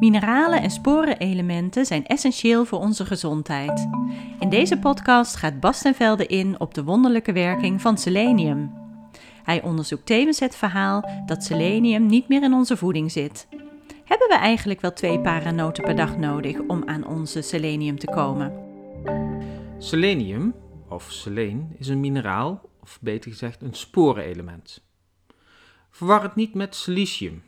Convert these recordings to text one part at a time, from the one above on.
Mineralen en sporenelementen zijn essentieel voor onze gezondheid. In deze podcast gaat Bas ten Velde in op de wonderlijke werking van selenium. Hij onderzoekt tevens het verhaal dat selenium niet meer in onze voeding zit. Hebben we eigenlijk wel twee paranoten per dag nodig om aan onze selenium te komen? Selenium, of seleen, is een mineraal, of beter gezegd een sporenelement. Verwar het niet met silicium.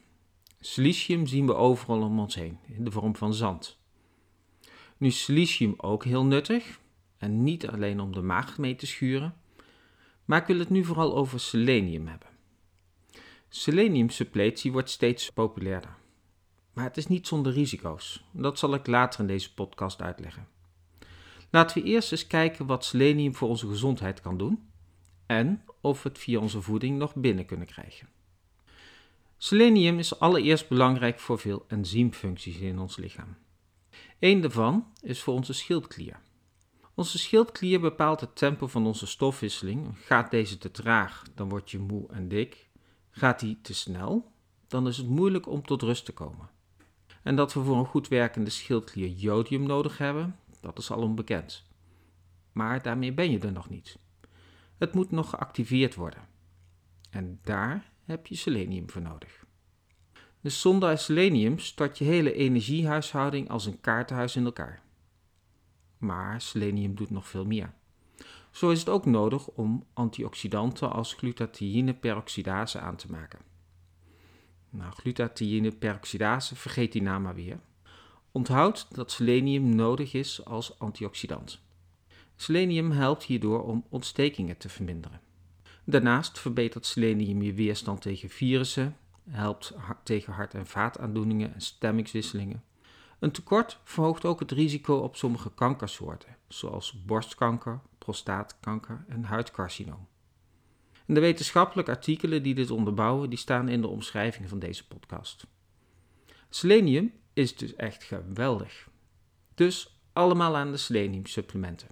Silicium zien we overal om ons heen, in de vorm van zand. Nu is silicium ook heel nuttig, en niet alleen om de maag mee te schuren, maar ik wil het nu vooral over selenium hebben. Seleniumsuppletie wordt steeds populairder. Maar het is niet zonder risico's. Dat zal ik later in deze podcast uitleggen. Laten we eerst eens kijken wat selenium voor onze gezondheid kan doen en of we het via onze voeding nog binnen kunnen krijgen. Selenium is allereerst belangrijk voor veel enzymfuncties in ons lichaam. Eén daarvan is voor onze schildklier. Onze schildklier bepaalt het tempo van onze stofwisseling. Gaat deze te traag, dan word je moe en dik. Gaat die te snel, dan is het moeilijk om tot rust te komen. En dat we voor een goed werkende schildklier jodium nodig hebben, dat is al onbekend. Maar daarmee ben je er nog niet. Het moet nog geactiveerd worden. En daar heb je selenium voor nodig. Dus zonder selenium stort je hele energiehuishouding als een kaartenhuis in elkaar. Maar selenium doet nog veel meer. Zo is het ook nodig om antioxidanten als glutathione peroxidase aan te maken. Nou, glutathione peroxidase, vergeet die naam maar weer. Onthoud dat selenium nodig is als antioxidant. Selenium helpt hierdoor om ontstekingen te verminderen. Daarnaast verbetert selenium je weerstand tegen virussen, helpt tegen hart- en vaataandoeningen en stemmingswisselingen. Een tekort verhoogt ook het risico op sommige kankersoorten, zoals borstkanker, prostaatkanker en huidcarcinoom. En de wetenschappelijke artikelen die dit onderbouwen, die staan in de omschrijving van deze podcast. Selenium is dus echt geweldig. Dus allemaal aan de seleniumsupplementen.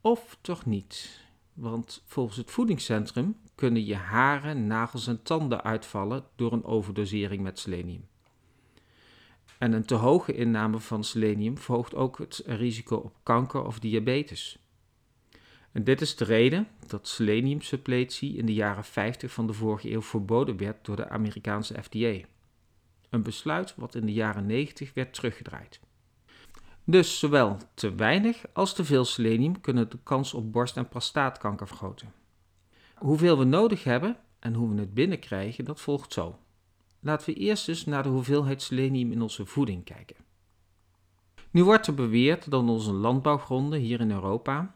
Of toch niet? Want volgens het voedingscentrum kunnen je haren, nagels en tanden uitvallen door een overdosering met selenium. En een te hoge inname van selenium verhoogt ook het risico op kanker of diabetes. En dit is de reden dat seleniumsuppletie in de jaren 50 van de vorige eeuw verboden werd door de Amerikaanse FDA. Een besluit wat in de jaren 90 werd teruggedraaid. Dus zowel te weinig als te veel selenium kunnen de kans op borst- en prostaatkanker vergroten. Hoeveel we nodig hebben en hoe we het binnenkrijgen, dat volgt zo. Laten we eerst eens naar de hoeveelheid selenium in onze voeding kijken. Nu wordt er beweerd dat onze landbouwgronden hier in Europa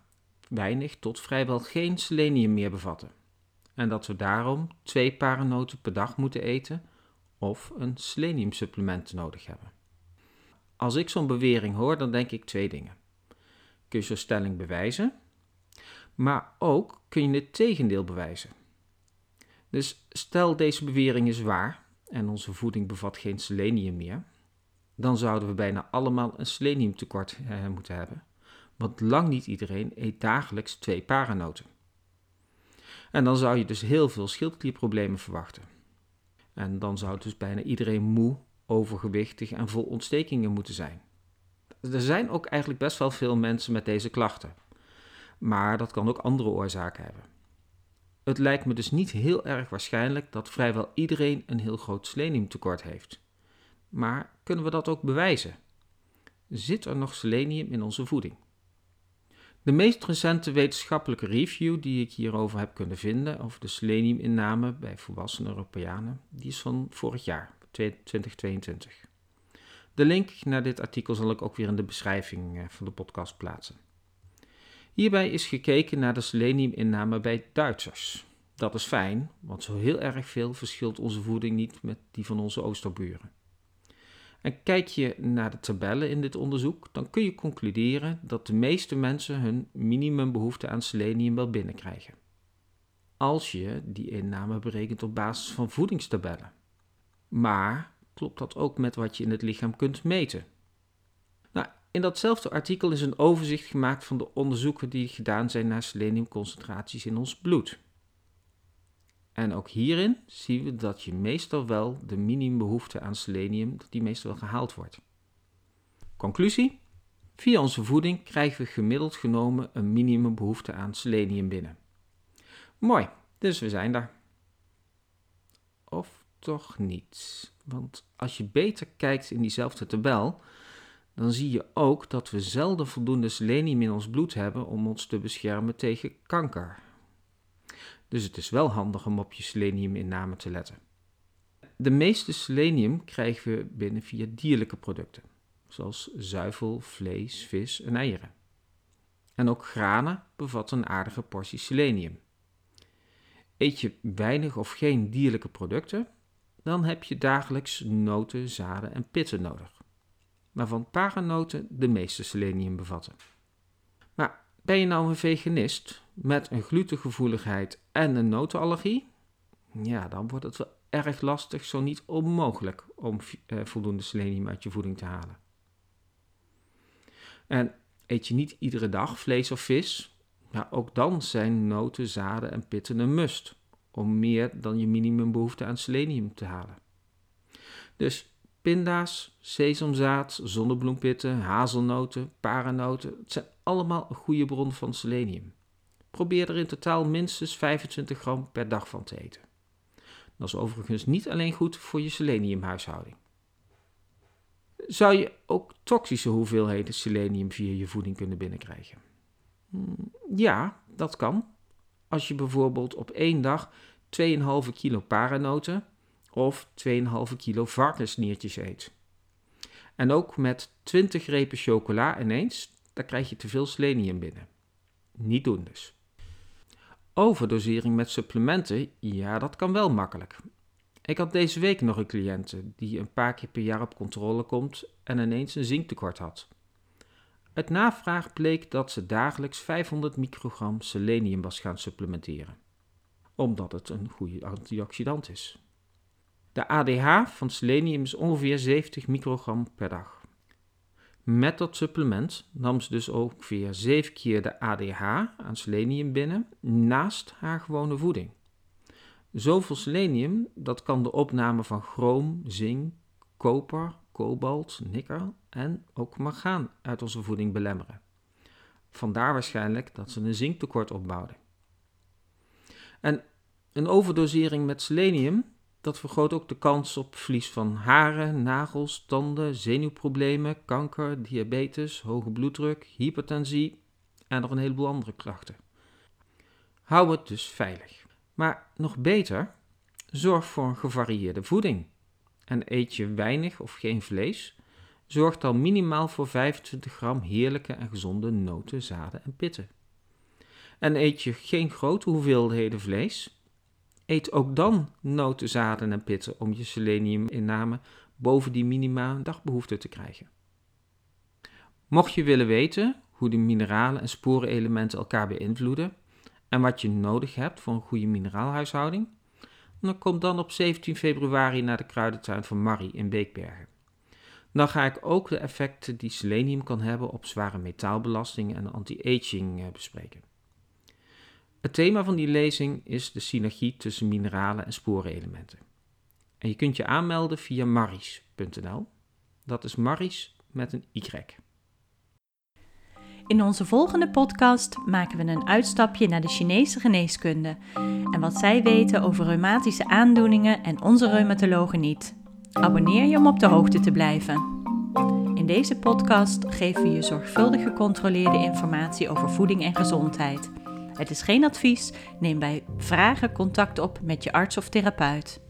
weinig tot vrijwel geen selenium meer bevatten. En dat we daarom twee paranoten per dag moeten eten of een seleniumsupplement nodig hebben. Als ik zo'n bewering hoor, dan denk ik twee dingen. Kun je zo'n stelling bewijzen, maar ook kun je het tegendeel bewijzen. Dus stel deze bewering is waar en onze voeding bevat geen selenium meer, dan zouden we bijna allemaal een seleniumtekort eh, moeten hebben, want lang niet iedereen eet dagelijks twee paranoten. En dan zou je dus heel veel schildklierproblemen verwachten. En dan zou dus bijna iedereen moe, overgewichtig en vol ontstekingen moeten zijn. Er zijn ook eigenlijk best wel veel mensen met deze klachten. Maar dat kan ook andere oorzaken hebben. Het lijkt me dus niet heel erg waarschijnlijk dat vrijwel iedereen een heel groot seleniumtekort heeft. Maar kunnen we dat ook bewijzen? Zit er nog selenium in onze voeding? De meest recente wetenschappelijke review die ik hierover heb kunnen vinden over de seleniuminname bij volwassen Europeanen, die is van vorig jaar, 2022. De link naar dit artikel zal ik ook weer in de beschrijving eh, van de podcast plaatsen. Hierbij is gekeken naar de seleniuminname bij Duitsers. Dat is fijn, want zo heel erg veel verschilt onze voeding niet met die van onze oosterburen. En kijk je naar de tabellen in dit onderzoek, dan kun je concluderen dat de meeste mensen hun minimumbehoefte aan selenium wel binnenkrijgen. Als je die inname berekent op basis van voedingstabellen. Maar klopt dat ook met wat je in het lichaam kunt meten? Nou, in datzelfde artikel is een overzicht gemaakt van de onderzoeken die gedaan zijn naar seleniumconcentraties in ons bloed. En ook hierin zien we dat je meestal wel de minimumbehoefte aan selenium, die meestal gehaald wordt. Conclusie? Via onze voeding krijgen we gemiddeld genomen een minimumbehoefte aan selenium binnen. Mooi, dus we zijn daar. Toch niet? Want als je beter kijkt in diezelfde tabel, dan zie je ook dat we zelden voldoende selenium in ons bloed hebben om ons te beschermen tegen kanker. Dus het is wel handig om op je seleniuminname te letten. De meeste selenium krijgen we binnen via dierlijke producten, zoals zuivel, vlees, vis en eieren. En ook granen bevatten een aardige portie selenium. Eet je weinig of geen dierlijke producten, dan heb je dagelijks noten, zaden en pitten nodig, waarvan paranoten de meeste selenium bevatten. Maar ben je nou een veganist met een glutengevoeligheid en een notenallergie? Ja, dan wordt het wel erg lastig, zo niet onmogelijk, om eh, voldoende selenium uit je voeding te halen. En eet je niet iedere dag vlees of vis, ja, ook dan zijn noten, zaden en pitten een must om meer dan je minimumbehoefte aan selenium te halen. Dus pinda's, sesamzaad, zonnebloempitten, hazelnoten, paranoten, het zijn allemaal een goede bron van selenium. Probeer er in totaal minstens 25 gram per dag van te eten. Dat is overigens niet alleen goed voor je seleniumhuishouding. Zou je ook toxische hoeveelheden selenium via je voeding kunnen binnenkrijgen? Hmm, ja, dat kan. Als je bijvoorbeeld op één dag 2,5 kilo paranoten of 2,5 kilo varkensniertjes eet. En ook met 20 repen chocola ineens, daar krijg je te veel selenium binnen. Niet doen dus. Overdosering met supplementen, ja, dat kan wel makkelijk. Ik had deze week nog een cliënte die een paar keer per jaar op controle komt en ineens een zinktekort had. Uit navraag bleek dat ze dagelijks 500 microgram selenium was gaan supplementeren, omdat het een goede antioxidant is. De ADH van selenium is ongeveer 70 microgram per dag. Met dat supplement nam ze dus ongeveer 7 keer de ADH aan selenium binnen naast haar gewone voeding. Zoveel selenium, dat kan de opname van chroom, zink, koper, kobalt, nikkel en ook mangaan uit onze voeding belemmeren. Vandaar waarschijnlijk dat ze een zinktekort opbouwden. En een overdosering met selenium dat vergroot ook de kans op verlies van haren, nagels, tanden, zenuwproblemen, kanker, diabetes, hoge bloeddruk, hypertensie en nog een heleboel andere klachten. Hou het dus veilig. Maar nog beter, zorg voor een gevarieerde voeding. En eet je weinig of geen vlees, zorg dan minimaal voor 25 gram heerlijke en gezonde noten, zaden en pitten. En eet je geen grote hoeveelheden vlees, Eet ook dan noten, zaden en pitten om je seleniuminname boven die minima dagbehoefte te krijgen. Mocht je willen weten hoe de mineralen en sporenelementen elkaar beïnvloeden en wat je nodig hebt voor een goede mineraalhuishouding, dan kom dan op 17 februari naar de kruidentuin van Marie in Beekbergen. Dan ga ik ook de effecten die selenium kan hebben op zware metaalbelastingen en anti-aging eh, bespreken. Het thema van die lezing is de synergie tussen mineralen en sporenelementen. En je kunt je aanmelden via maris.nl. Dat is maris met een y. In onze volgende podcast maken we een uitstapje naar de Chinese geneeskunde en wat zij weten over reumatische aandoeningen en onze reumatologen niet. Abonneer je om op de hoogte te blijven. In deze podcast geven we je zorgvuldig gecontroleerde informatie over voeding en gezondheid. Het is geen advies. Neem bij vragen contact op met je arts of therapeut.